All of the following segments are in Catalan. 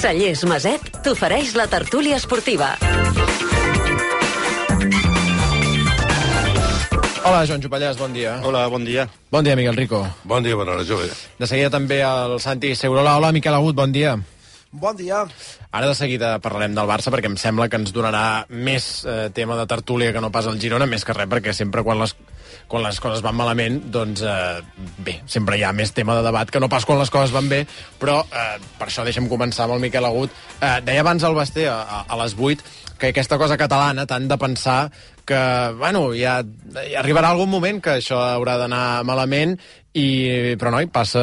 Cellers Maset t'ofereix la tertúlia esportiva. Hola, Joan Jupallàs, bon dia. Hola, bon dia. Bon dia, Miguel Rico. Bon dia, bona hora, jove. De seguida també el Santi Segurola. Hola, Miquel Agut, bon dia. Bon dia. Ara de seguida parlarem del Barça perquè em sembla que ens donarà més eh, tema de tertúlia que no pas el Girona, més que res perquè sempre quan les, quan les coses van malament, doncs eh, bé, sempre hi ha més tema de debat que no pas quan les coses van bé, però eh, per això deixem començar amb el Miquel Agut. Eh, deia abans el Basté a, a, les 8 que aquesta cosa catalana, tant de pensar que, bueno, ja, ja arribarà algun moment que això haurà d'anar malament, i, però noi, passa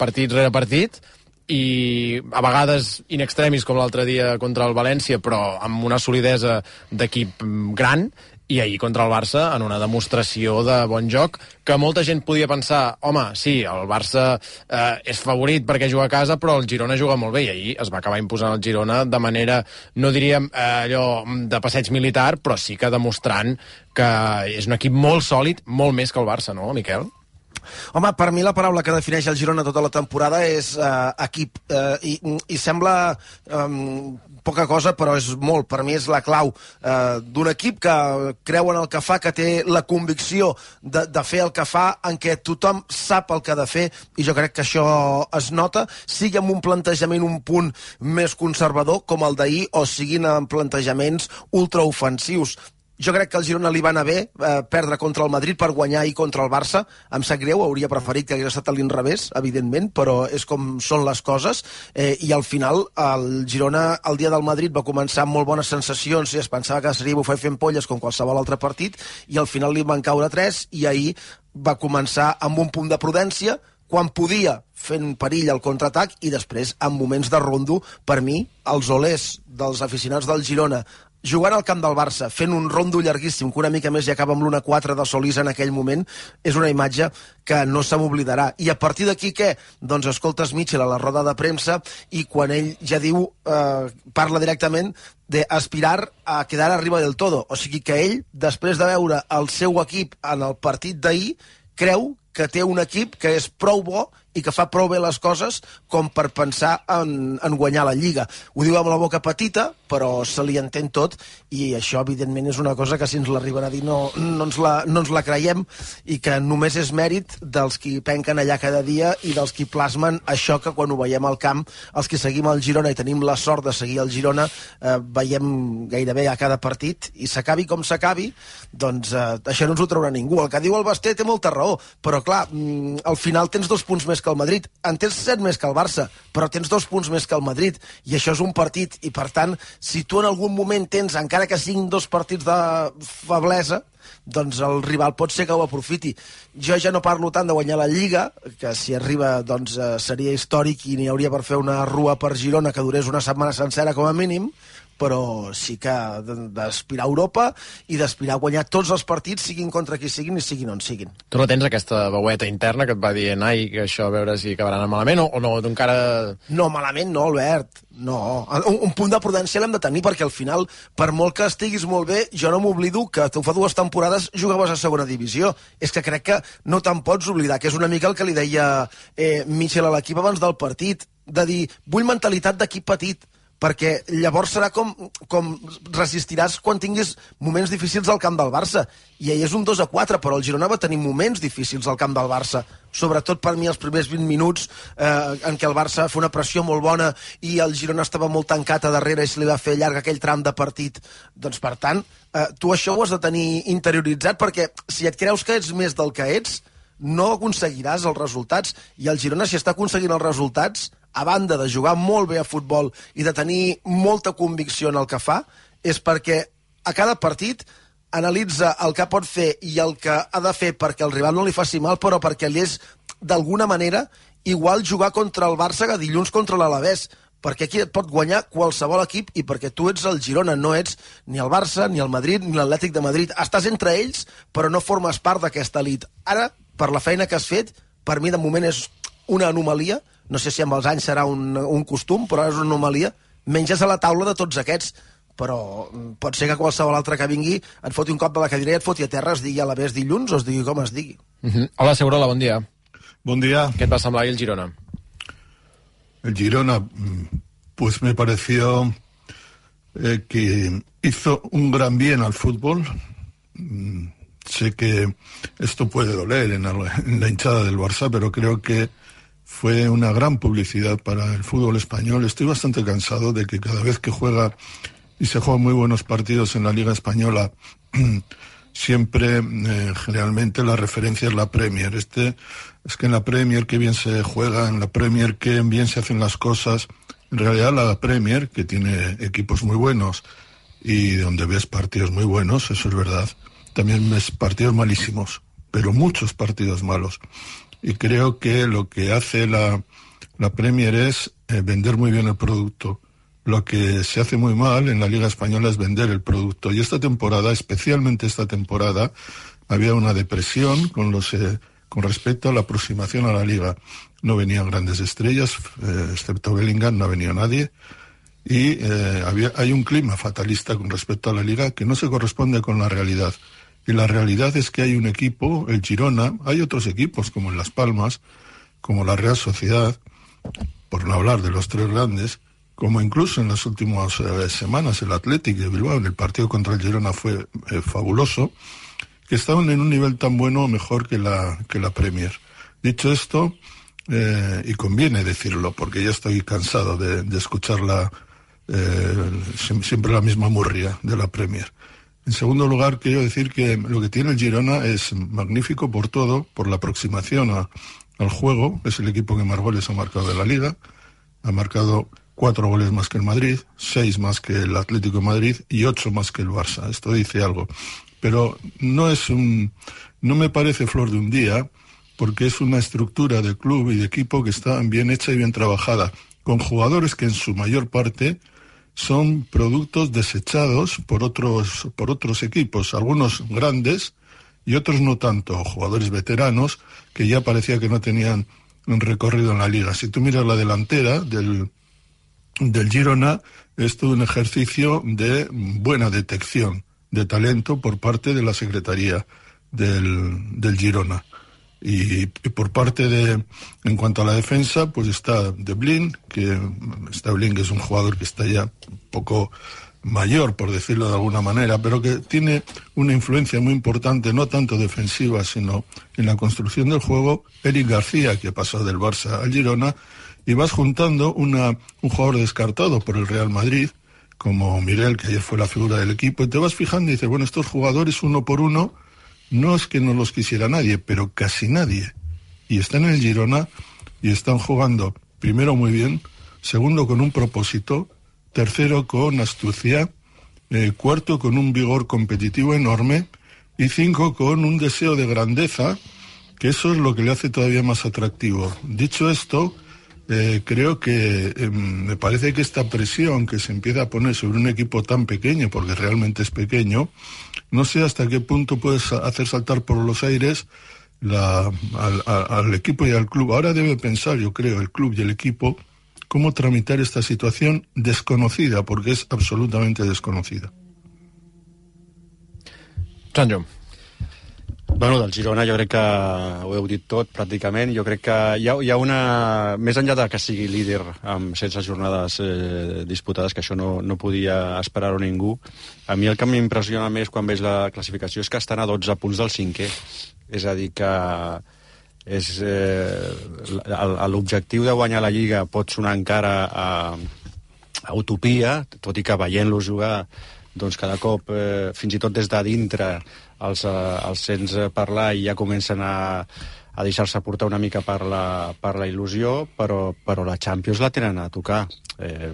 partit rere partit, i a vegades in extremis com l'altre dia contra el València però amb una solidesa d'equip gran i ahir contra el Barça en una demostració de bon joc que molta gent podia pensar, home, sí, el Barça eh, és favorit perquè juga a casa, però el Girona juga molt bé, i ahir es va acabar imposant el Girona de manera, no diríem eh, allò de passeig militar, però sí que demostrant que és un equip molt sòlid, molt més que el Barça, no, Miquel? Home, per mi la paraula que defineix el Girona tota la temporada és uh, equip. Uh, i, I sembla um, poca cosa, però és molt. Per mi és la clau uh, d'un equip que creu en el que fa, que té la convicció de, de fer el que fa, en què tothom sap el que ha de fer, i jo crec que això es nota, sigui amb un plantejament un punt més conservador, com el d'ahir, o siguin amb plantejaments ultraofensius jo crec que el Girona li va anar bé eh, perdre contra el Madrid per guanyar i contra el Barça. Em sap greu, hauria preferit que hagués estat a l'inrevés, evidentment, però és com són les coses. Eh, I al final, el Girona, el dia del Madrid, va començar amb molt bones sensacions i es pensava que seria bufar fent polles com qualsevol altre partit, i al final li van caure tres, i ahir va començar amb un punt de prudència, quan podia fent perill al contraatac i després en moments de rondo, per mi, els olers dels aficionats del Girona jugant al camp del Barça, fent un rondo llarguíssim, que una mica més i acaba amb l'1-4 de Solís en aquell moment, és una imatge que no se m'oblidarà. I a partir d'aquí què? Doncs escoltes Mitchell a la roda de premsa i quan ell ja diu, eh, parla directament d'aspirar a quedar arriba del todo. O sigui que ell, després de veure el seu equip en el partit d'ahir, creu que té un equip que és prou bo i que fa prou bé les coses com per pensar en, en guanyar la Lliga. Ho diu amb la boca petita, però se li entén tot, i això, evidentment, és una cosa que si ens l'arriben a dir no, no, ens la, no ens la creiem, i que només és mèrit dels qui penquen allà cada dia i dels qui plasmen això que quan ho veiem al camp, els que seguim el Girona i tenim la sort de seguir el Girona, eh, veiem gairebé a cada partit, i s'acabi com s'acabi, doncs eh, això no ens ho traurà ningú. El que diu el Basté té molta raó, però clar, mm, al final tens dos punts més que el Madrid, en tens set més que el Barça, però tens dos punts més que el Madrid, i això és un partit, i per tant, si tu en algun moment tens, encara que siguin dos partits de feblesa, doncs el rival pot ser que ho aprofiti. Jo ja no parlo tant de guanyar la Lliga, que si arriba doncs, eh, seria històric i n'hi hauria per fer una rua per Girona que durés una setmana sencera com a mínim, però sí que d'aspirar a Europa i d'aspirar a guanyar tots els partits, siguin contra qui siguin i siguin on siguin. Tu no tens aquesta veueta interna que et va dient ai, que això a veure si acabaran malament o, o no, encara... No, malament no, Albert. No, un, un punt de prudència l'hem de tenir perquè al final, per molt que estiguis molt bé, jo no m'oblido que tu fa dues temporades jugaves a segona divisió. És que crec que no te'n pots oblidar, que és una mica el que li deia eh, Michel a l'equip abans del partit, de dir, vull mentalitat d'equip petit, perquè llavors serà com, com resistiràs quan tinguis moments difícils al camp del Barça. I ahir és un 2 a 4, però el Girona va tenir moments difícils al camp del Barça. Sobretot per mi els primers 20 minuts eh, en què el Barça fa una pressió molt bona i el Girona estava molt tancat a darrere i se li va fer llarg aquell tram de partit. Doncs, per tant, eh, tu això ho has de tenir interioritzat perquè si et creus que ets més del que ets, no aconseguiràs els resultats. I el Girona, si està aconseguint els resultats, a banda de jugar molt bé a futbol i de tenir molta convicció en el que fa, és perquè a cada partit analitza el que pot fer i el que ha de fer perquè el rival no li faci mal, però perquè li és, d'alguna manera, igual jugar contra el Barça que dilluns contra l'Alavés, perquè aquí et pot guanyar qualsevol equip i perquè tu ets el Girona, no ets ni el Barça, ni el Madrid, ni l'Atlètic de Madrid. Estàs entre ells, però no formes part d'aquesta elit. Ara, per la feina que has fet, per mi de moment és una anomalia, no sé si amb els anys serà un, un costum, però és una anomalia, menges a la taula de tots aquests però pot ser que qualsevol altre que vingui et foti un cop de la cadira i et foti a terra, es digui a la vez dilluns o es digui com es digui. Uh -huh. Hola, Segurola, bon dia. Bon dia. Què et va semblar el Girona? El Girona, mm, pues me pareció eh, que hizo un gran bien al fútbol. Mm, sé que esto puede doler en, en la hinchada del Barça, pero creo que fue una gran publicidad para el fútbol español. Estoy bastante cansado de que cada vez que juega y se juegan muy buenos partidos en la Liga Española, siempre eh, generalmente la referencia es la Premier. Este es que en la Premier que bien se juega, en la Premier que bien se hacen las cosas. En realidad la Premier, que tiene equipos muy buenos y donde ves partidos muy buenos, eso es verdad, también ves partidos malísimos, pero muchos partidos malos. Y creo que lo que hace la, la Premier es eh, vender muy bien el producto. Lo que se hace muy mal en la Liga Española es vender el producto. Y esta temporada, especialmente esta temporada, había una depresión con los eh, con respecto a la aproximación a la liga. No venían grandes estrellas, eh, excepto Bellingham, no venido nadie. Y eh, había, hay un clima fatalista con respecto a la liga que no se corresponde con la realidad. Y la realidad es que hay un equipo, el Girona, hay otros equipos como en Las Palmas, como la Real Sociedad, por no hablar de los tres grandes, como incluso en las últimas eh, semanas el Athletic de Bilbao, en el partido contra el Girona fue fabuloso, que estaban en un nivel tan bueno o mejor que la, que la Premier. Dicho esto, eh, y conviene decirlo, porque ya estoy cansado de, de escuchar la, eh, siempre la misma murria de la Premier. En segundo lugar, quiero decir que lo que tiene el Girona es magnífico por todo, por la aproximación a, al juego. Es el equipo que más goles ha marcado de la liga. Ha marcado cuatro goles más que el Madrid, seis más que el Atlético de Madrid y ocho más que el Barça. Esto dice algo pero no es un, no me parece flor de un día, porque es una estructura de club y de equipo que está bien hecha y bien trabajada, con jugadores que en su mayor parte son productos desechados por otros, por otros equipos, algunos grandes y otros no tanto, jugadores veteranos que ya parecía que no tenían un recorrido en la liga. Si tú miras la delantera del, del Girona, es todo un ejercicio de buena detección de talento por parte de la Secretaría del, del Girona. Y, por parte de, en cuanto a la defensa, pues está De Blin, que está Blin, que es un jugador que está ya un poco mayor, por decirlo de alguna manera, pero que tiene una influencia muy importante, no tanto defensiva, sino en la construcción del juego. Eric García, que pasado del Barça al Girona, y vas juntando una, un jugador descartado por el Real Madrid, como Mirel, que ayer fue la figura del equipo, y te vas fijando y dices, bueno, estos jugadores uno por uno, no es que no los quisiera nadie, pero casi nadie. Y están en el Girona y están jugando, primero muy bien, segundo con un propósito, tercero con astucia, eh, cuarto con un vigor competitivo enorme y cinco con un deseo de grandeza, que eso es lo que le hace todavía más atractivo. Dicho esto, eh, creo que eh, me parece que esta presión que se empieza a poner sobre un equipo tan pequeño, porque realmente es pequeño, no sé hasta qué punto puedes hacer saltar por los aires al, equipo y al club. Ahora debe pensar, yo creo, el club y el equipo, cómo tramitar esta situación desconocida, porque es absolutamente desconocida. Sancho. Bueno, del Girona jo crec que ho heu dit tot, pràcticament. Jo crec que hi ha, hi ha una... Més enllà de que sigui líder amb 16 jornades eh, disputades, que això no, no podia esperar-ho ningú, a mi el que m'impressiona més quan veig la classificació és que estan a 12 punts del cinquè. És a dir, que és eh, l'objectiu de guanyar la Lliga pot sonar encara a, a utopia, tot i que veient-los jugar doncs cada cop, eh, fins i tot des de dintre, els, eh, els sents parlar i ja comencen a, a deixar-se portar una mica per la, per la il·lusió, però, però la Champions la tenen a tocar. Eh,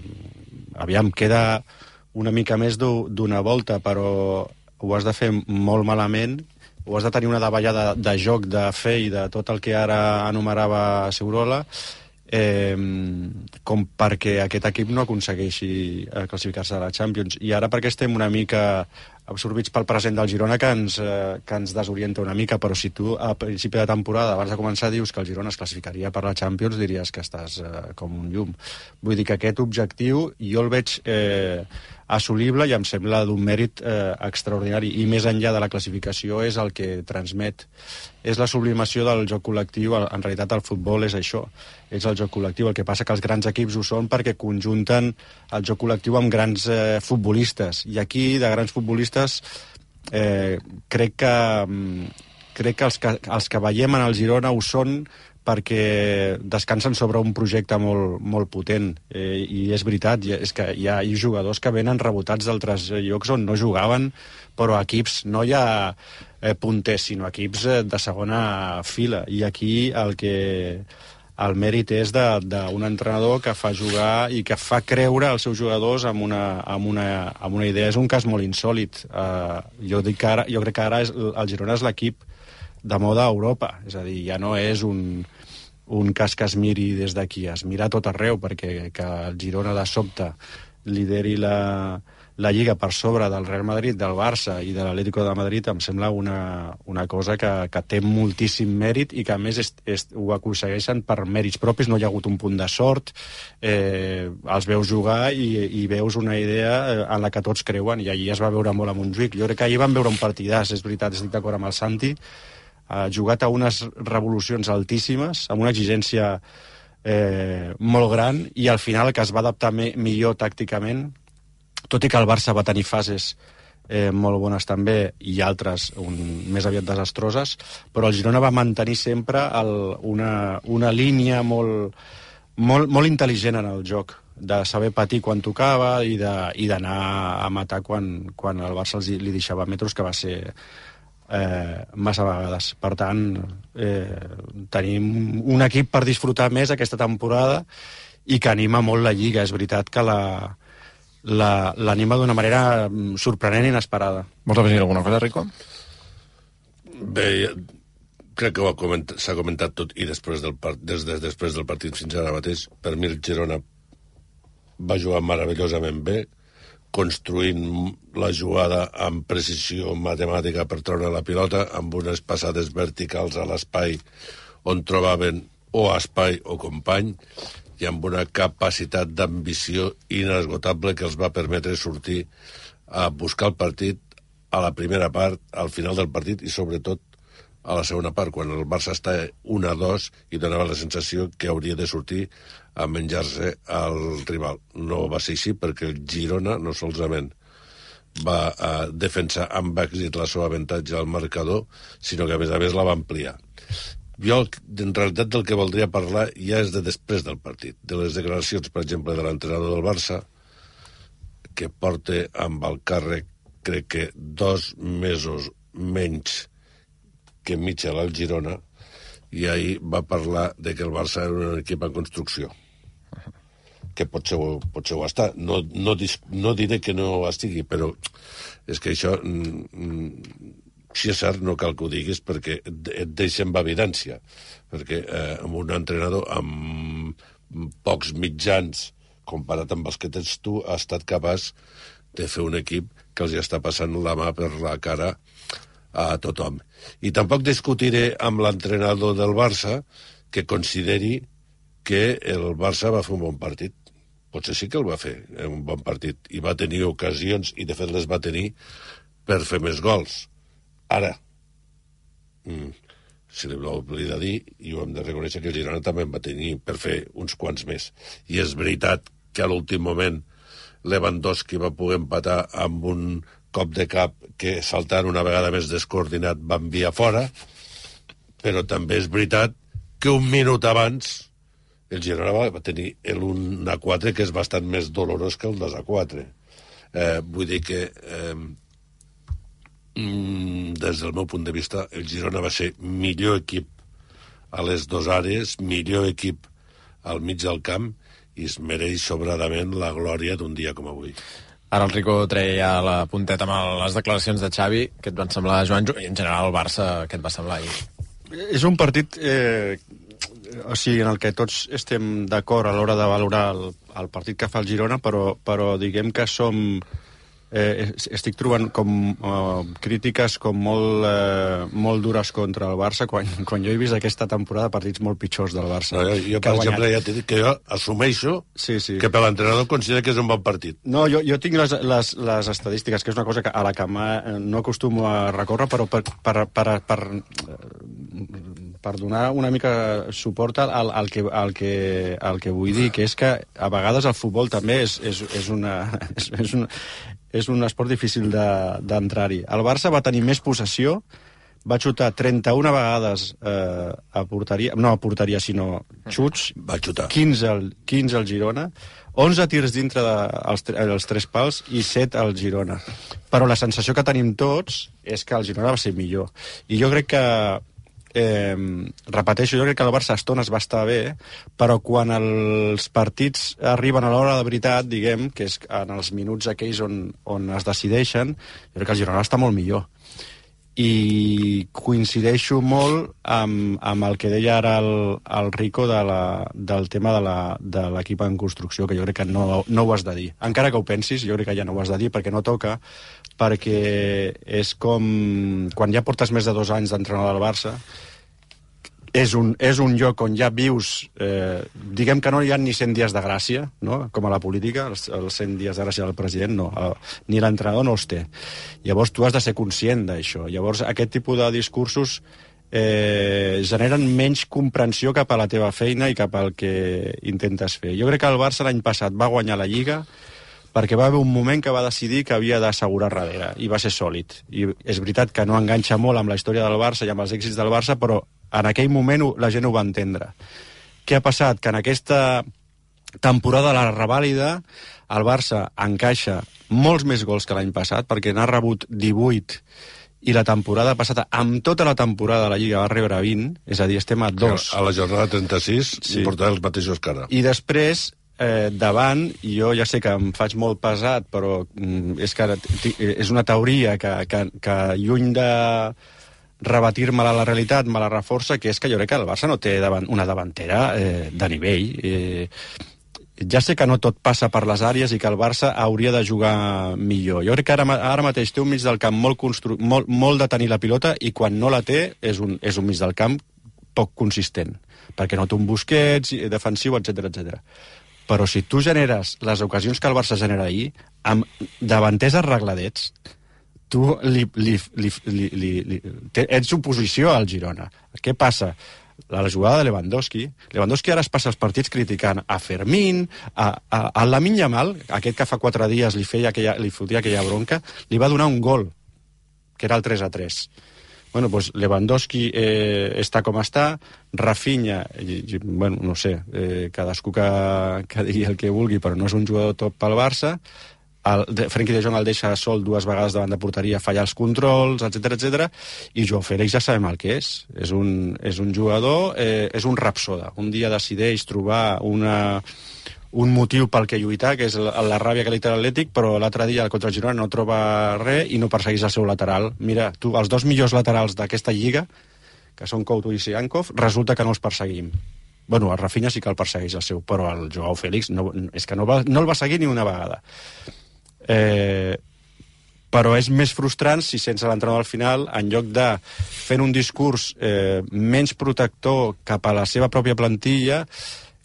aviam, queda una mica més d'una volta, però ho has de fer molt malament, ho has de tenir una davallada de, de joc, de fe i de tot el que ara enumerava Segurola, eh, com perquè aquest equip no aconsegueixi eh, classificar-se a la Champions. I ara perquè estem una mica absorbits pel present del Girona que ens, eh, que ens desorienta una mica, però si tu a principi de temporada, abans de començar, dius que el Girona es classificaria per la Champions, diries que estàs eh, com un llum. Vull dir que aquest objectiu jo el veig eh, assolible i em sembla d'un mèrit eh, extraordinari. I més enllà de la classificació és el que transmet. És la sublimació del joc col·lectiu. En realitat el futbol és això, és el joc col·lectiu. El que passa que els grans equips ho són perquè conjunten el joc col·lectiu amb grans eh, futbolistes. I aquí, de grans futbolistes, eh, crec que mm, crec que els, que els que veiem en el Girona ho són perquè descansen sobre un projecte molt, molt potent. Eh, I és veritat, és que hi ha, jugadors que venen rebotats d'altres llocs on no jugaven, però equips no hi ha eh, punters, sinó equips eh, de segona fila. I aquí el que el mèrit és d'un entrenador que fa jugar i que fa creure als seus jugadors amb una, amb una, amb una idea. És un cas molt insòlid. Uh, jo, dic que ara, jo crec que ara és, el Girona és l'equip de moda a Europa. És a dir, ja no és un, un cas que es miri des d'aquí, es mira tot arreu, perquè que el Girona de sobte lideri la, la Lliga per sobre del Real Madrid, del Barça i de l'Atlético de Madrid em sembla una, una cosa que, que té moltíssim mèrit i que a més és, és, ho aconsegueixen per mèrits propis, no hi ha hagut un punt de sort, eh, els veus jugar i, i veus una idea eh, en la que tots creuen. I allí es va veure molt a Montjuïc. Jo crec que ahir van veure un partidàs, és veritat, estic d'acord amb el Santi, ha jugat a unes revolucions altíssimes, amb una exigència eh, molt gran, i al final que es va adaptar me, millor tàcticament, tot i que el Barça va tenir fases eh, molt bones també i altres un, més aviat desastroses, però el Girona va mantenir sempre el, una, una línia molt, molt, molt intel·ligent en el joc de saber patir quan tocava i d'anar a matar quan, quan el Barça els, li deixava metros, que va ser eh, massa vegades. Per tant, eh, tenim un equip per disfrutar més aquesta temporada i que anima molt la Lliga. És veritat que la l'anima la, d'una manera mm, sorprenent i inesperada. Vols afegir alguna cosa, Rico? Bé, crec que s'ha comentat, comentat tot i després del, part, des, des després del partit fins ara mateix, per mi el Girona va jugar meravellosament bé, construint la jugada amb precisió matemàtica per treure la pilota, amb unes passades verticals a l'espai on trobaven o espai o company, i amb una capacitat d'ambició inesgotable que els va permetre sortir a buscar el partit a la primera part, al final del partit i sobretot a la segona part, quan el Barça està 1-2 i donava la sensació que hauria de sortir a menjar-se al rival. No va ser així perquè el Girona no solament va a eh, defensar amb èxit la seva avantatge al marcador, sinó que a més a més la va ampliar. Jo, en realitat, del que voldria parlar ja és de després del partit, de les declaracions, per exemple, de l'entrenador del Barça, que porta amb el càrrec, crec que dos mesos menys que Mitchell al Girona, i ahir va parlar de que el Barça era un equip en construcció que potser, potser ho està. No, no, no diré que no estigui, però és que això, mm, mm, si és cert, no cal que ho diguis perquè et deixa en evidència. Perquè eh, amb un entrenador amb pocs mitjans comparat amb els que tens tu, ha estat capaç de fer un equip que els està passant la mà per la cara a tothom. I tampoc discutiré amb l'entrenador del Barça que consideri que el Barça va fer un bon partit. Potser sí que el va fer, eh, un bon partit, i va tenir ocasions, i de fet les va tenir per fer més gols. Ara, mm, si li oblida dir, i ho hem de reconèixer que el Girona també en va tenir per fer uns quants més. I és veritat que a l'últim moment Lewandowski va poder empatar amb un cop de cap que saltant una vegada més descoordinat va enviar fora, però també és veritat que un minut abans el Girona va, va tenir l'1 a 4 que és bastant més dolorós que el 2 a 4 eh, vull dir que eh, mm, des del meu punt de vista el Girona va ser millor equip a les dues àrees millor equip al mig del camp i es mereix sobradament la glòria d'un dia com avui Ara el Rico treia ja la punteta amb les declaracions de Xavi, que et van semblar, Joan, i en general el Barça, què et va semblar ahir? És un partit eh, o sigui, en el que tots estem d'acord a l'hora de valorar el, el partit que fa el Girona, però, però diguem que som eh, estic trobant com eh, crítiques com molt, eh, molt dures contra el Barça quan, quan jo he vist aquesta temporada partits molt pitjors del Barça. No, jo, jo per exemple, ja t'he dit que jo assumeixo sí, sí. que per l'entrenador considera que és un bon partit. No, jo, jo tinc les, les, les estadístiques, que és una cosa que, a la que no acostumo a recórrer, però per, per, per, per, per donar una mica suport al, al, que, al, que, al que vull dir, que és que a vegades el futbol també és, és, és, una, és, és, una, és un esport difícil d'entrar-hi. De, el Barça va tenir més possessió, va xutar 31 vegades eh, a porteria, no a porteria, sinó xuts, va xutar. 15 al, 15 al Girona, 11 tirs dintre dels de, els tres pals i 7 al Girona. Però la sensació que tenim tots és que el Girona va ser millor. I jo crec que eh, repeteixo, jo crec que el Barça a estones va estar bé, però quan els partits arriben a l'hora de veritat, diguem, que és en els minuts aquells on, on es decideixen, jo crec que el Girona està molt millor i coincideixo molt amb, amb el que deia ara el, el Rico de la, del tema de l'equip en construcció, que jo crec que no, no ho has de dir. Encara que ho pensis, jo crec que ja no ho has de dir perquè no toca, perquè és com quan ja portes més de dos anys d'entrenador del Barça, és un, és un lloc on ja vius, eh, diguem que no hi ha ni 100 dies de gràcia, no? com a la política, els, els 100 dies de gràcia del president, no, el, ni l'entrenador no els té. Llavors tu has de ser conscient d'això. Llavors aquest tipus de discursos eh, generen menys comprensió cap a la teva feina i cap al que intentes fer. Jo crec que el Barça l'any passat va guanyar la Lliga perquè va haver un moment que va decidir que havia d'assegurar darrere, i va ser sòlid. I és veritat que no enganxa molt amb la història del Barça i amb els èxits del Barça, però en aquell moment la gent ho va entendre. Què ha passat? Que en aquesta temporada de la revàlida el Barça encaixa molts més gols que l'any passat, perquè n'ha rebut 18 i la temporada passada, amb tota la temporada de la Lliga va rebre 20, és a dir, estem a dos. A la jornada 36 sí. portarà els mateixos que ara. I després, eh, davant, jo ja sé que em faig molt pesat, però mm, és que és una teoria que, que, que lluny de rebatir-me-la la realitat, me la reforça, que és que jo crec que el Barça no té davant, una davantera eh, de nivell. Eh, ja sé que no tot passa per les àrees i que el Barça hauria de jugar millor. Jo crec que ara, ara mateix té un mig del camp molt, constru molt, molt de tenir la pilota i quan no la té és un, és un mig del camp poc consistent, perquè no té un Busquets defensiu, etc etc. Però si tu generes les ocasions que el Barça genera ahir, amb davanters arregladets, tu li, li, li, li, li, li, ets oposició al Girona. Què passa? la jugada de Lewandowski. Lewandowski ara es passa els partits criticant a Fermín, a, a, a Lamin Yamal, aquest que fa quatre dies li, feia aquella, li fotia aquella bronca, li va donar un gol, que era el 3 a 3. Bueno, pues Lewandowski eh, està com està, Rafinha, i, i, bueno, no sé, eh, cadascú que, que digui el que vulgui, però no és un jugador top pel Barça, el, Frenkie de Jong el deixa sol dues vegades davant de porteria, falla els controls, etc etc. i Joao Félix ja sabem el que és. És un, és un jugador, eh, és un rapsoda. Un dia decideix trobar una, un motiu pel que lluitar, que és la, la ràbia que li té l'Atlètic, però l'altre dia contra el Girona no troba res i no persegueix el seu lateral. Mira, tu, els dos millors laterals d'aquesta lliga, que són Couto i Siankov, resulta que no els perseguim. Bueno, el Rafinha sí que el persegueix el seu, però el Joao Félix no, és que no, va, no el va seguir ni una vegada. Eh, però és més frustrant si sense l'entrenador al final, en lloc de fent un discurs eh, menys protector cap a la seva pròpia plantilla,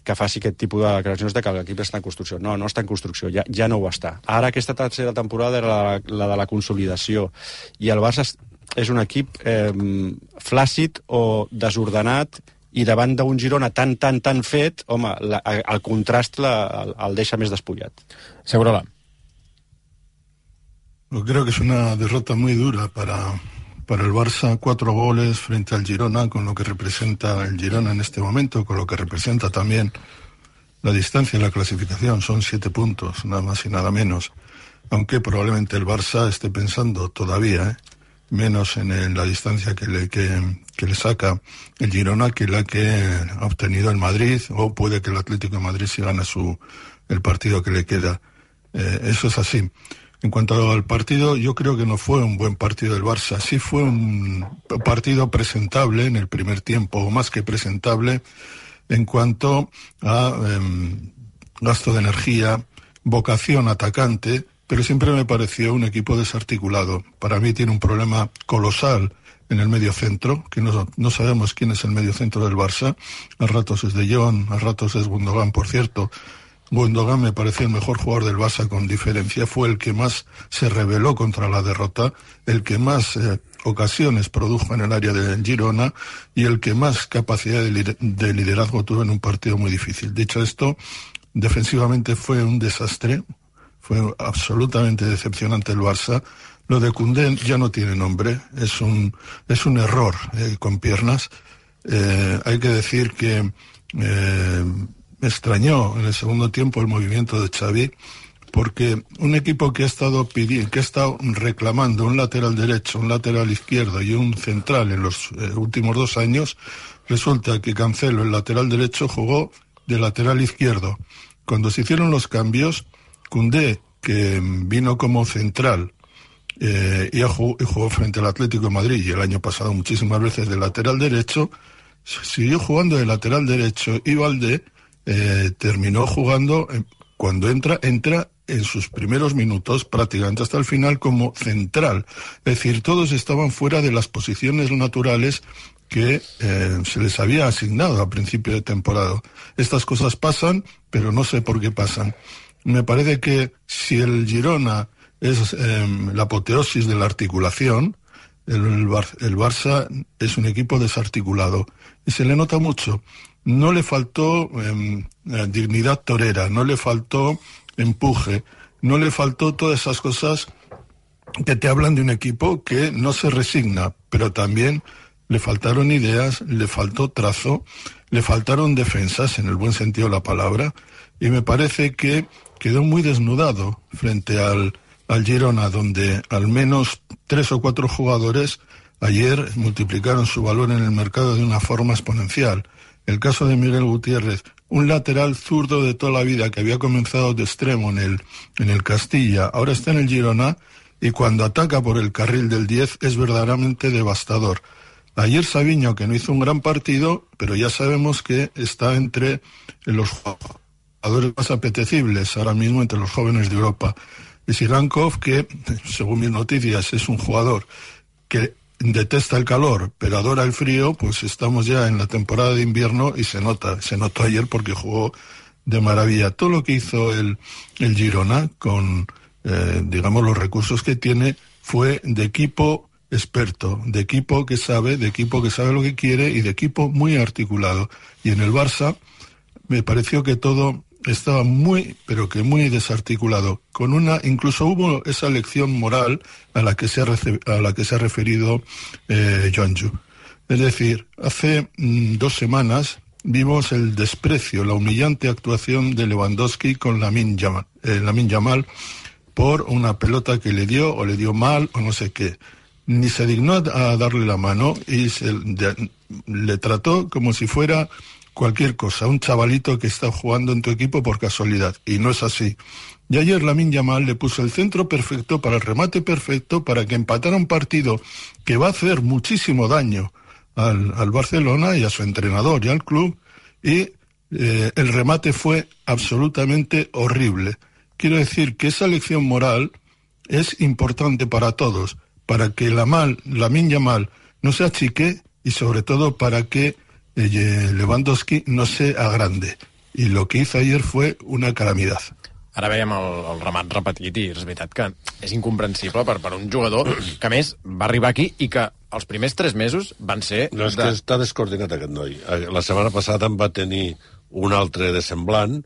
que faci aquest tipus de declaracions de que l'equip està en construcció. No, no està en construcció, ja, ja no ho està. Ara aquesta tercera temporada era la, la de la consolidació i el Barça és un equip eh, flàcid o desordenat i davant d'un Girona tan, tan, tan fet, home, la, el contrast la, el, el deixa més despullat. Segurola. Creo que es una derrota muy dura para, para el Barça, cuatro goles frente al Girona, con lo que representa el Girona en este momento, con lo que representa también la distancia en la clasificación, son siete puntos, nada más y nada menos. Aunque probablemente el Barça esté pensando todavía, ¿eh? menos en, la distancia que le, que, le saca el Girona que la que ha obtenido el Madrid, o puede que el Atlético de Madrid si gana su, el partido que le queda. Eh, eso es así. En cuanto al partido, yo creo que no fue un buen partido del Barça. Sí fue un partido presentable en el primer tiempo, o más que presentable, en cuanto a em, gasto de energía, vocación atacante, pero siempre me pareció un equipo desarticulado. Para mí tiene un problema colosal en el medio centro, que no, no sabemos quién es el medio centro del Barça. A ratos es De Jong, a ratos es Gundogan, por cierto. Gundogan me pareció el mejor jugador del Barça con diferencia, fue el que más se rebeló contra la derrota, el que más eh, ocasiones produjo en el área de Girona y el que más capacidad de, lider de liderazgo tuvo en un partido muy difícil. Dicho esto, defensivamente fue un desastre, fue absolutamente decepcionante el Barça. Lo de Cundé ya no tiene nombre, es un, es un error eh, con piernas. Eh, hay que decir que me extrañó en el segundo tiempo el movimiento de Xavi, porque un equipo que ha estado pidiendo, que ha estado reclamando un lateral derecho, un lateral izquierdo y un central en los eh, últimos dos años, resulta que Cancelo, el lateral derecho, jugó de lateral izquierdo. Cuando se hicieron los cambios, Cundé, que vino como central eh, y, jugó, y, jugó, frente al Atlético de Madrid y el año pasado muchísimas veces de lateral derecho, siguió jugando de lateral derecho y Valdé eh, terminó jugando, eh, cuando entra, entra en sus primeros minutos prácticamente hasta el final como central. Es decir, todos estaban fuera de las posiciones naturales que eh, se les había asignado a principio de temporada. Estas cosas pasan, pero no sé por qué pasan. Me parece que si el Girona es eh, la apoteosis de la articulación, el, el, Bar el, Barça es un equipo desarticulado y se le nota mucho. No le faltó eh, dignidad torera, no le faltó empuje, no le faltó todas esas cosas que te hablan de un equipo que no se resigna, pero también le faltaron ideas, le faltó trazo, le faltaron defensas, en el buen sentido de la palabra, y me parece que quedó muy desnudado frente al Girona, donde al menos tres o cuatro jugadores ayer multiplicaron su valor en el mercado de una forma exponencial. El caso de Miguel Gutiérrez, un lateral zurdo de toda la vida que había comenzado de extremo en el, en el Castilla, ahora está en el Girona y cuando ataca por el carril del 10 es verdaderamente devastador. Ayer Sabiño, que no hizo un gran partido, pero ya sabemos que está entre los jugadores más apetecibles ahora mismo entre los jóvenes de Europa. Y Sirankov, que según mis noticias es un jugador que detesta el calor, pero adora el frío, pues estamos ya en la temporada de invierno y se nota, se notó ayer porque jugó de maravilla. Todo lo que hizo el, el Girona con, eh, digamos, los recursos que tiene fue de equipo experto, de equipo que sabe, de equipo que sabe lo que quiere y de equipo muy articulado. Y en el Barça me pareció que todo estaba muy, pero que muy desarticulado. Con una, incluso hubo esa lección moral a la que se ha, a la que se ha referido eh. Es decir, hace mm, dos semanas vimos el desprecio, la humillante actuación de Lewandowski con Lamin Yamal, eh, por una pelota que le dio o le dio mal o no sé qué ni se dignó a darle la mano y se, le trató como si fuera cualquier cosa, un chavalito que está jugando en tu equipo por casualidad. Y no es así. Y ayer Lamin Yamal le puso el centro perfecto para el remate perfecto para que empatara un partido que va a hacer muchísimo daño al, al Barcelona y a su entrenador y al club. Y eh, el remate fue absolutamente horrible. Quiero decir que esa lección moral es importante para todos para que la mal, la minya mal no se achique y sobre todo para que Lewandowski no se agrande. Y lo que hizo ayer fue una calamidad. Ara veiem el, el remat repetit i és veritat que és incomprensible per, per un jugador que, a més, va arribar aquí i que els primers tres mesos van ser... No, és de... que està descoordinat aquest noi. La setmana passada en va tenir un altre de semblant.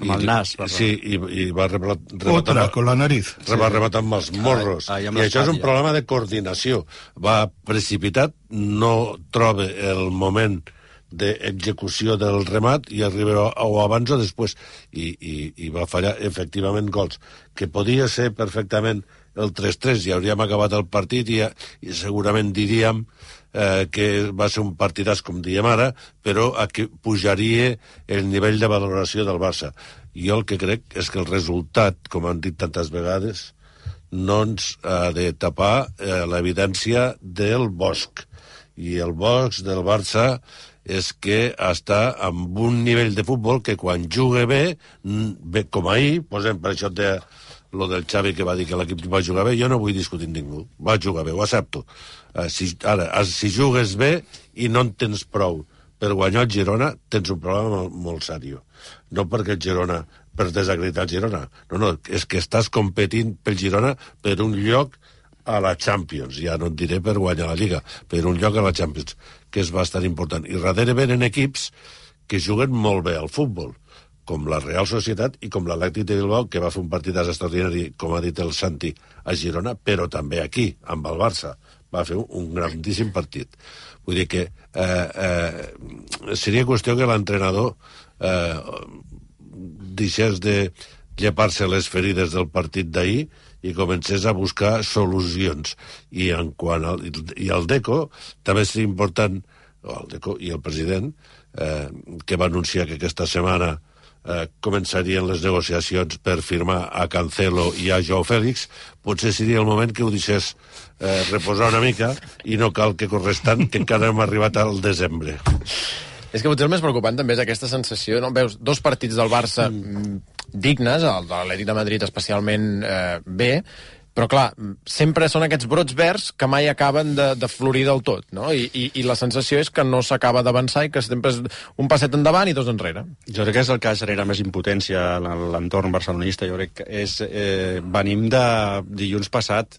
Amb el nas. Va sí, i, i va rematar... Otra, con la nariz. Va rematar amb els morros. Ah, I això és un problema de coordinació. Va precipitat, no troba el moment d'execució del remat i arriba o abans o després i, i, i va fallar efectivament gols que podia ser perfectament el 3-3 i hauríem acabat el partit i, i segurament diríem eh, que va ser un partidàs, com diem ara, però aquí pujaria el nivell de valoració del Barça. Jo el que crec és que el resultat, com han dit tantes vegades, no ens ha de tapar eh, l'evidència del Bosch. I el Bosch del Barça és que està amb un nivell de futbol que quan juga bé, bé com ahir, posem per això de lo del Xavi que va dir que l'equip va jugar bé, jo no vull discutir amb ningú. Va jugar bé, ho accepto. Uh, si, ara, uh, si jugues bé i no en tens prou per guanyar el Girona, tens un problema molt, molt seriós. No perquè el Girona, per desacreditar el Girona. No, no, és que estàs competint pel Girona per un lloc a la Champions, ja no et diré per guanyar la Lliga, per un lloc a la Champions, que és bastant important. I darrere venen equips que juguen molt bé al futbol com la Real Societat i com l'Atlètic de Bilbao, que va fer un partit extraordinari, com ha dit el Santi, a Girona, però també aquí, amb el Barça. Va fer un grandíssim partit. Vull dir que eh, eh, seria qüestió que l'entrenador eh, deixés de llepar-se les ferides del partit d'ahir i comencés a buscar solucions. I en quant al, i el DECO, també és important, el DECO i el president, eh, que va anunciar que aquesta setmana eh, començarien les negociacions per firmar a Cancelo i a Joao Fèlix, potser seria el moment que ho deixés eh, reposar una mica i no cal que corres tant, que encara hem arribat al desembre. És que potser el més preocupant també és aquesta sensació, no? Veus dos partits del Barça mm. Dignes, el de l'Atlètic de Madrid especialment eh, bé, però clar, sempre són aquests brots verds que mai acaben de, de florir del tot, no? I, i, i la sensació és que no s'acaba d'avançar i que sempre és un passet endavant i dos enrere. Jo crec que és el que genera més impotència a l'entorn barcelonista. Jo crec que és, eh, venim de dilluns passat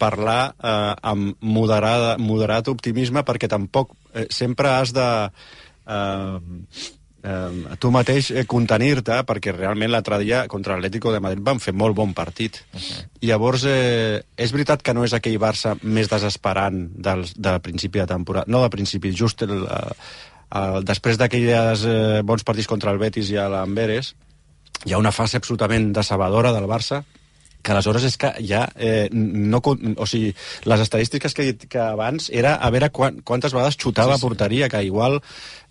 parlar eh, amb moderada, moderat optimisme perquè tampoc eh, sempre has de eh, eh, tu mateix eh, contenir-te, perquè realment l'altre dia contra l'Atlético de Madrid van fer molt bon partit. Uh -huh. I llavors, eh, és veritat que no és aquell Barça més desesperant del, de principi de temporada, no de principi, just el, el, el, després d'aquells eh, bons partits contra el Betis i l'Amberes, hi ha una fase absolutament decebedora del Barça, que aleshores és que ja eh, no... O sigui, les estadístiques que he dit que abans era a veure quan, quantes vegades xutava sí, sí. porteria, que igual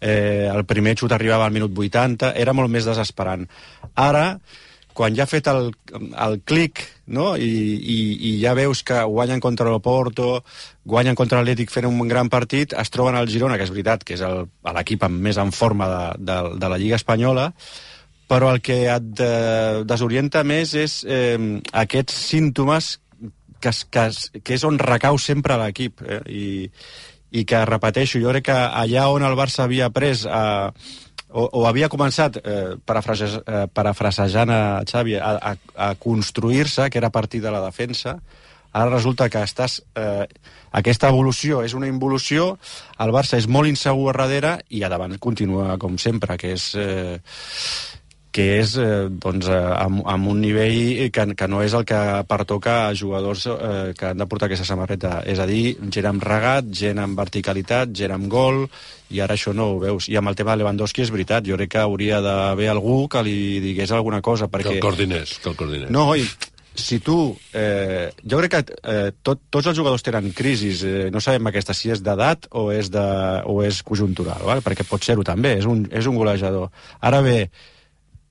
eh, el primer xut arribava al minut 80, era molt més desesperant. Ara, quan ja ha fet el, el clic no? I, i, i ja veus que guanyen contra l'Oporto, guanyen contra l'Atlètic fent un gran partit, es troben al Girona, que és veritat que és l'equip més en forma de, de, de la Lliga Espanyola, però el que et eh, desorienta més és eh, aquests símptomes que, que, que és on recau sempre l'equip eh, i, i que, repeteixo, jo crec que allà on el Barça havia pres eh, o, o havia començat, eh, eh, parafrasejant a Xavi, a, a, a construir-se, que era a partir de la defensa, ara resulta que estàs... Eh, aquesta evolució és una involució, el Barça és molt insegur a darrere i a davant continua com sempre, que és... Eh, que és eh, doncs, eh, amb, amb un nivell que, que no és el que pertoca a jugadors eh, que han de portar aquesta samarreta. És a dir, gent amb regat, gent amb verticalitat, gent amb gol, i ara això no ho veus. I amb el tema de Lewandowski és veritat, jo crec que hauria d'haver algú que li digués alguna cosa. Perquè... Que el coordinés, que el coordinés. No, i si tu... Eh, jo crec que eh, tot, tots els jugadors tenen crisis. Eh, no sabem aquesta si és d'edat o, és de, o és conjuntural, val? perquè pot ser-ho també, és un, és un golejador. Ara bé,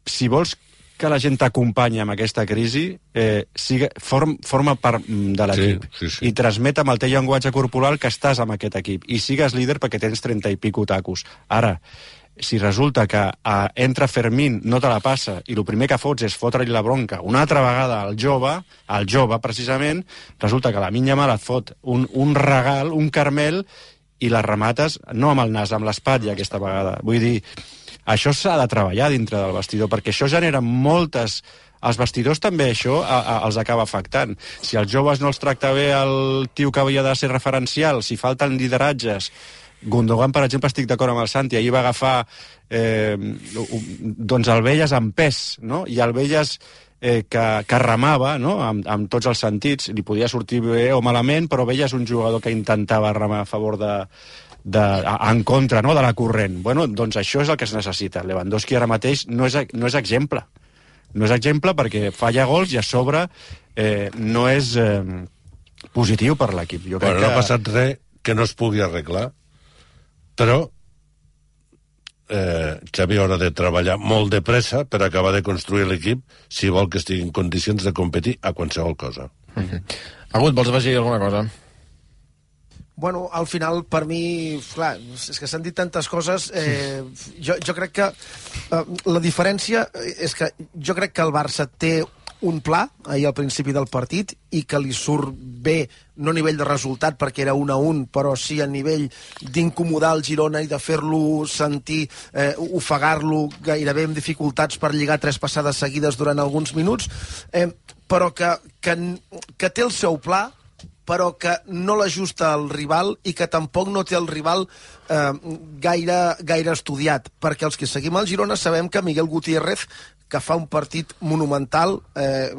si vols que la gent t'acompanyi amb aquesta crisi, eh, siga, form, forma part mm, de l'equip sí, sí, sí. i transmet amb el teu llenguatge corporal que estàs amb aquest equip i sigues líder perquè tens 30 i pico tacos. Ara, si resulta que eh, entra Fermín, no te la passa, i el primer que fots és fotre-li la bronca una altra vegada al jove, al jove precisament, resulta que la minya mala et fot un, un regal, un carmel, i la remates no amb el nas, amb l'espatlla aquesta vegada. Vull dir, això s'ha de treballar dintre del vestidor, perquè això genera moltes... Els vestidors també això a, a, els acaba afectant. Si els joves no els tracta bé el tio que havia de ser referencial, si falten lideratges, Gundogan, per exemple, estic d'acord amb el Santi, ahir va agafar eh, doncs el Velles amb pes, no? i el Velles eh, que, que remava no? amb, amb tots els sentits, li podia sortir bé o malament, però Velles un jugador que intentava remar a favor de, de, en contra no, de la corrent. Bueno, doncs això és el que es necessita. Lewandowski ara mateix no és, no és exemple. No és exemple perquè falla gols i a sobre eh, no és eh, positiu per l'equip. Jo crec bueno, que... no ha passat res que no es pugui arreglar, però eh, Xavi haurà de treballar molt de pressa per acabar de construir l'equip si vol que estigui en condicions de competir a qualsevol cosa. Mm -hmm. Agut, vols afegir alguna cosa? Bueno, al final, per mi, clar, és que s'han dit tantes coses. Eh, jo, jo crec que eh, la diferència és que jo crec que el Barça té un pla ahir al principi del partit i que li surt bé, no a nivell de resultat perquè era un a un, però sí a nivell d'incomodar el Girona i de fer-lo sentir, eh, ofegar-lo gairebé amb dificultats per lligar tres passades seguides durant alguns minuts, eh, però que, que, que té el seu pla, però que no l'ajusta al rival i que tampoc no té el rival eh, gaire, gaire estudiat, perquè els que seguim el Girona sabem que Miguel Gutiérrez que fa un partit monumental. Eh,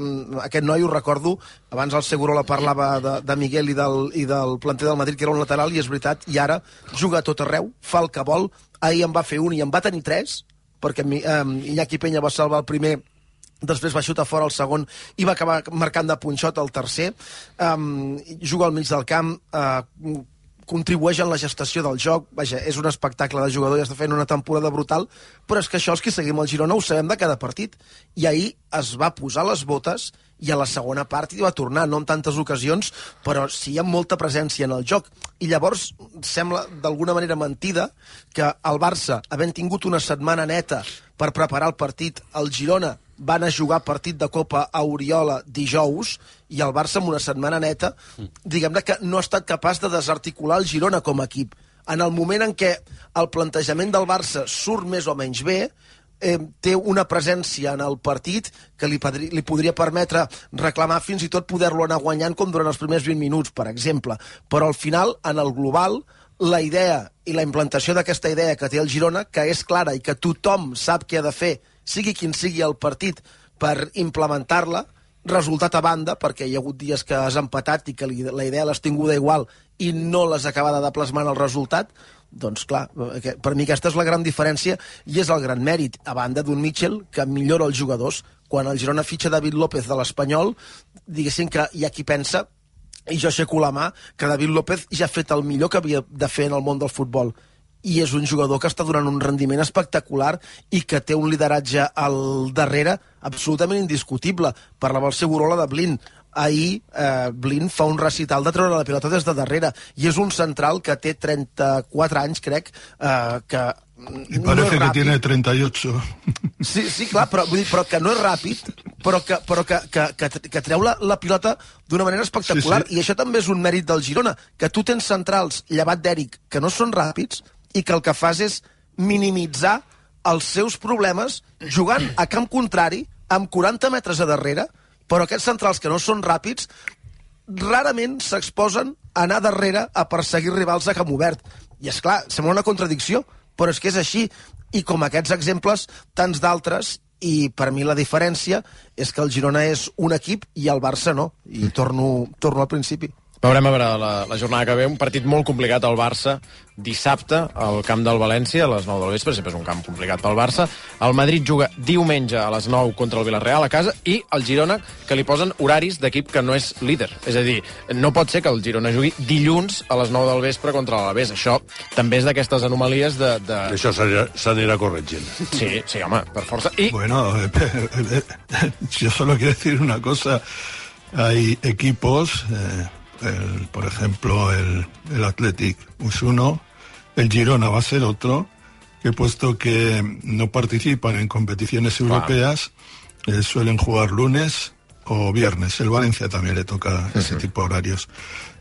aquest noi, ho recordo, abans el Segurola parlava de, de Miguel i del, i del planter del Madrid, que era un lateral, i és veritat, i ara juga a tot arreu, fa el que vol. Ahir en va fer un i en va tenir tres, perquè eh, Iñaki Peña va salvar el primer després va xutar fora el segon i va acabar marcant de punxot el tercer. Um, juga al mig del camp, uh, contribueix en la gestació del joc. Vaja, és un espectacle de jugador i està fent una temporada brutal, però és que això els que seguim el Girona ho sabem de cada partit. I ahir es va posar les botes i a la segona part hi va tornar, no en tantes ocasions, però sí amb molta presència en el joc. I llavors sembla d'alguna manera mentida que el Barça, havent tingut una setmana neta per preparar el partit, el Girona van a jugar partit de Copa a Oriola dijous i el Barça amb una setmana neta, diguem-ne que no ha estat capaç de desarticular el Girona com a equip. En el moment en què el plantejament del Barça surt més o menys bé, eh, té una presència en el partit que li, li podria permetre reclamar fins i tot poder-lo anar guanyant com durant els primers 20 minuts, per exemple. Però al final, en el global, la idea i la implantació d'aquesta idea que té el Girona, que és clara i que tothom sap què ha de fer sigui quin sigui el partit, per implementar-la, resultat a banda, perquè hi ha hagut dies que has empatat i que la idea l'has tinguda igual i no l'has acabada de plasmar en el resultat, doncs clar, per mi aquesta és la gran diferència i és el gran mèrit, a banda d'un Mitchell que millora els jugadors. Quan el Girona fitxa David López de l'Espanyol, diguéssim que hi ha qui pensa, i jo aixeco la mà, que David López ja ha fet el millor que havia de fer en el món del futbol i és un jugador que està donant un rendiment espectacular i que té un lideratge al darrere absolutament indiscutible. Parlava el Segurola de Blin. Ahir eh, Blin fa un recital de treure la pilota des de darrere i és un central que té 34 anys, crec, eh, que i parece no que tiene 38. Sí, sí, clar, però, vull dir, però que no és ràpid, però que, però que, que, que, que treu la, la pilota d'una manera espectacular. Sí, sí. I això també és un mèrit del Girona, que tu tens centrals, llevat d'Eric, que no són ràpids, i que el que fas és minimitzar els seus problemes jugant a camp contrari amb 40 metres a darrere, però aquests centrals que no són ràpids rarament s'exposen a anar darrere a perseguir rivals a camp obert. I és clar, sembla una contradicció, però és que és així. I com aquests exemples, tants d'altres, i per mi la diferència és que el Girona és un equip i el Barça no. I torno, torno al principi. Veurem a veure la, la jornada que ve, un partit molt complicat al Barça, dissabte al camp del València a les 9 del vespre, sempre és un camp complicat pel Barça. El Madrid juga diumenge a les 9 contra el Villarreal a casa i el Girona, que li posen horaris d'equip que no és líder. És a dir, no pot ser que el Girona jugui dilluns a les 9 del vespre contra l'Alavés. Això també és d'aquestes anomalies de... de... Això s'anirà corregint. Sí, sí, home, per força. I... Bueno, eh, eh, eh, yo solo quiero decir una cosa. Hay equipos... Eh el, por ejemplo, el, el Athletic es uno, el Girona va a ser otro, que puesto que no participan en competiciones europeas, eh, suelen jugar lunes o viernes. El Valencia también le toca ese tipo de horarios.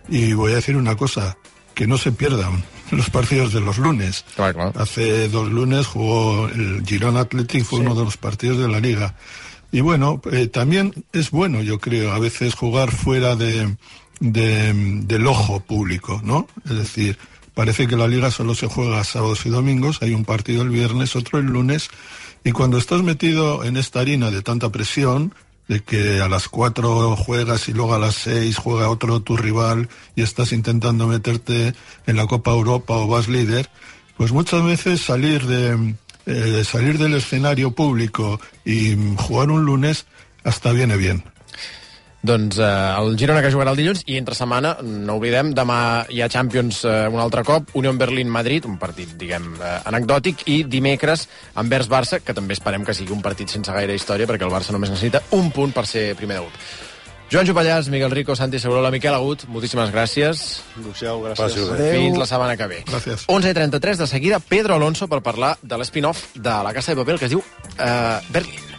Y voy a decir una cosa, que no se pierdan los partidos de los lunes. Hace dos lunes jugó el Girona Athletic, fue uno de los partidos de la liga. Y bueno, eh, también es bueno, yo creo, a veces jugar fuera de, del ojo público, ¿no? Es decir, parece que la liga solo se juega sábados y domingos, hay un partido el viernes, otro el lunes, y cuando estás metido en esta harina de tanta presión, de que a las cuatro juegas y luego a las seis juega otro tu rival y estás intentando meterte en la Copa Europa o vas líder, pues muchas veces salir de eh, salir del escenario público y jugar un lunes hasta viene bien. Doncs eh, el Girona que jugarà el dilluns i entre setmana, no oblidem, demà hi ha Champions eh, un altre cop, Unión Berlín-Madrid, un partit, diguem, eh, anecdòtic, i dimecres Anvers-Barça, que també esperem que sigui un partit sense gaire història, perquè el Barça només necessita un punt per ser primer de grup. Joan Jopallàs, Miguel Rico, Santi Segurola, Miquel Agut, moltíssimes gràcies. Adéu, gràcies. Fins la setmana que ve. Gràcies. 11.33, de seguida, Pedro Alonso per parlar de l'espin-off de La Casa de Papel que es diu eh, Berlín.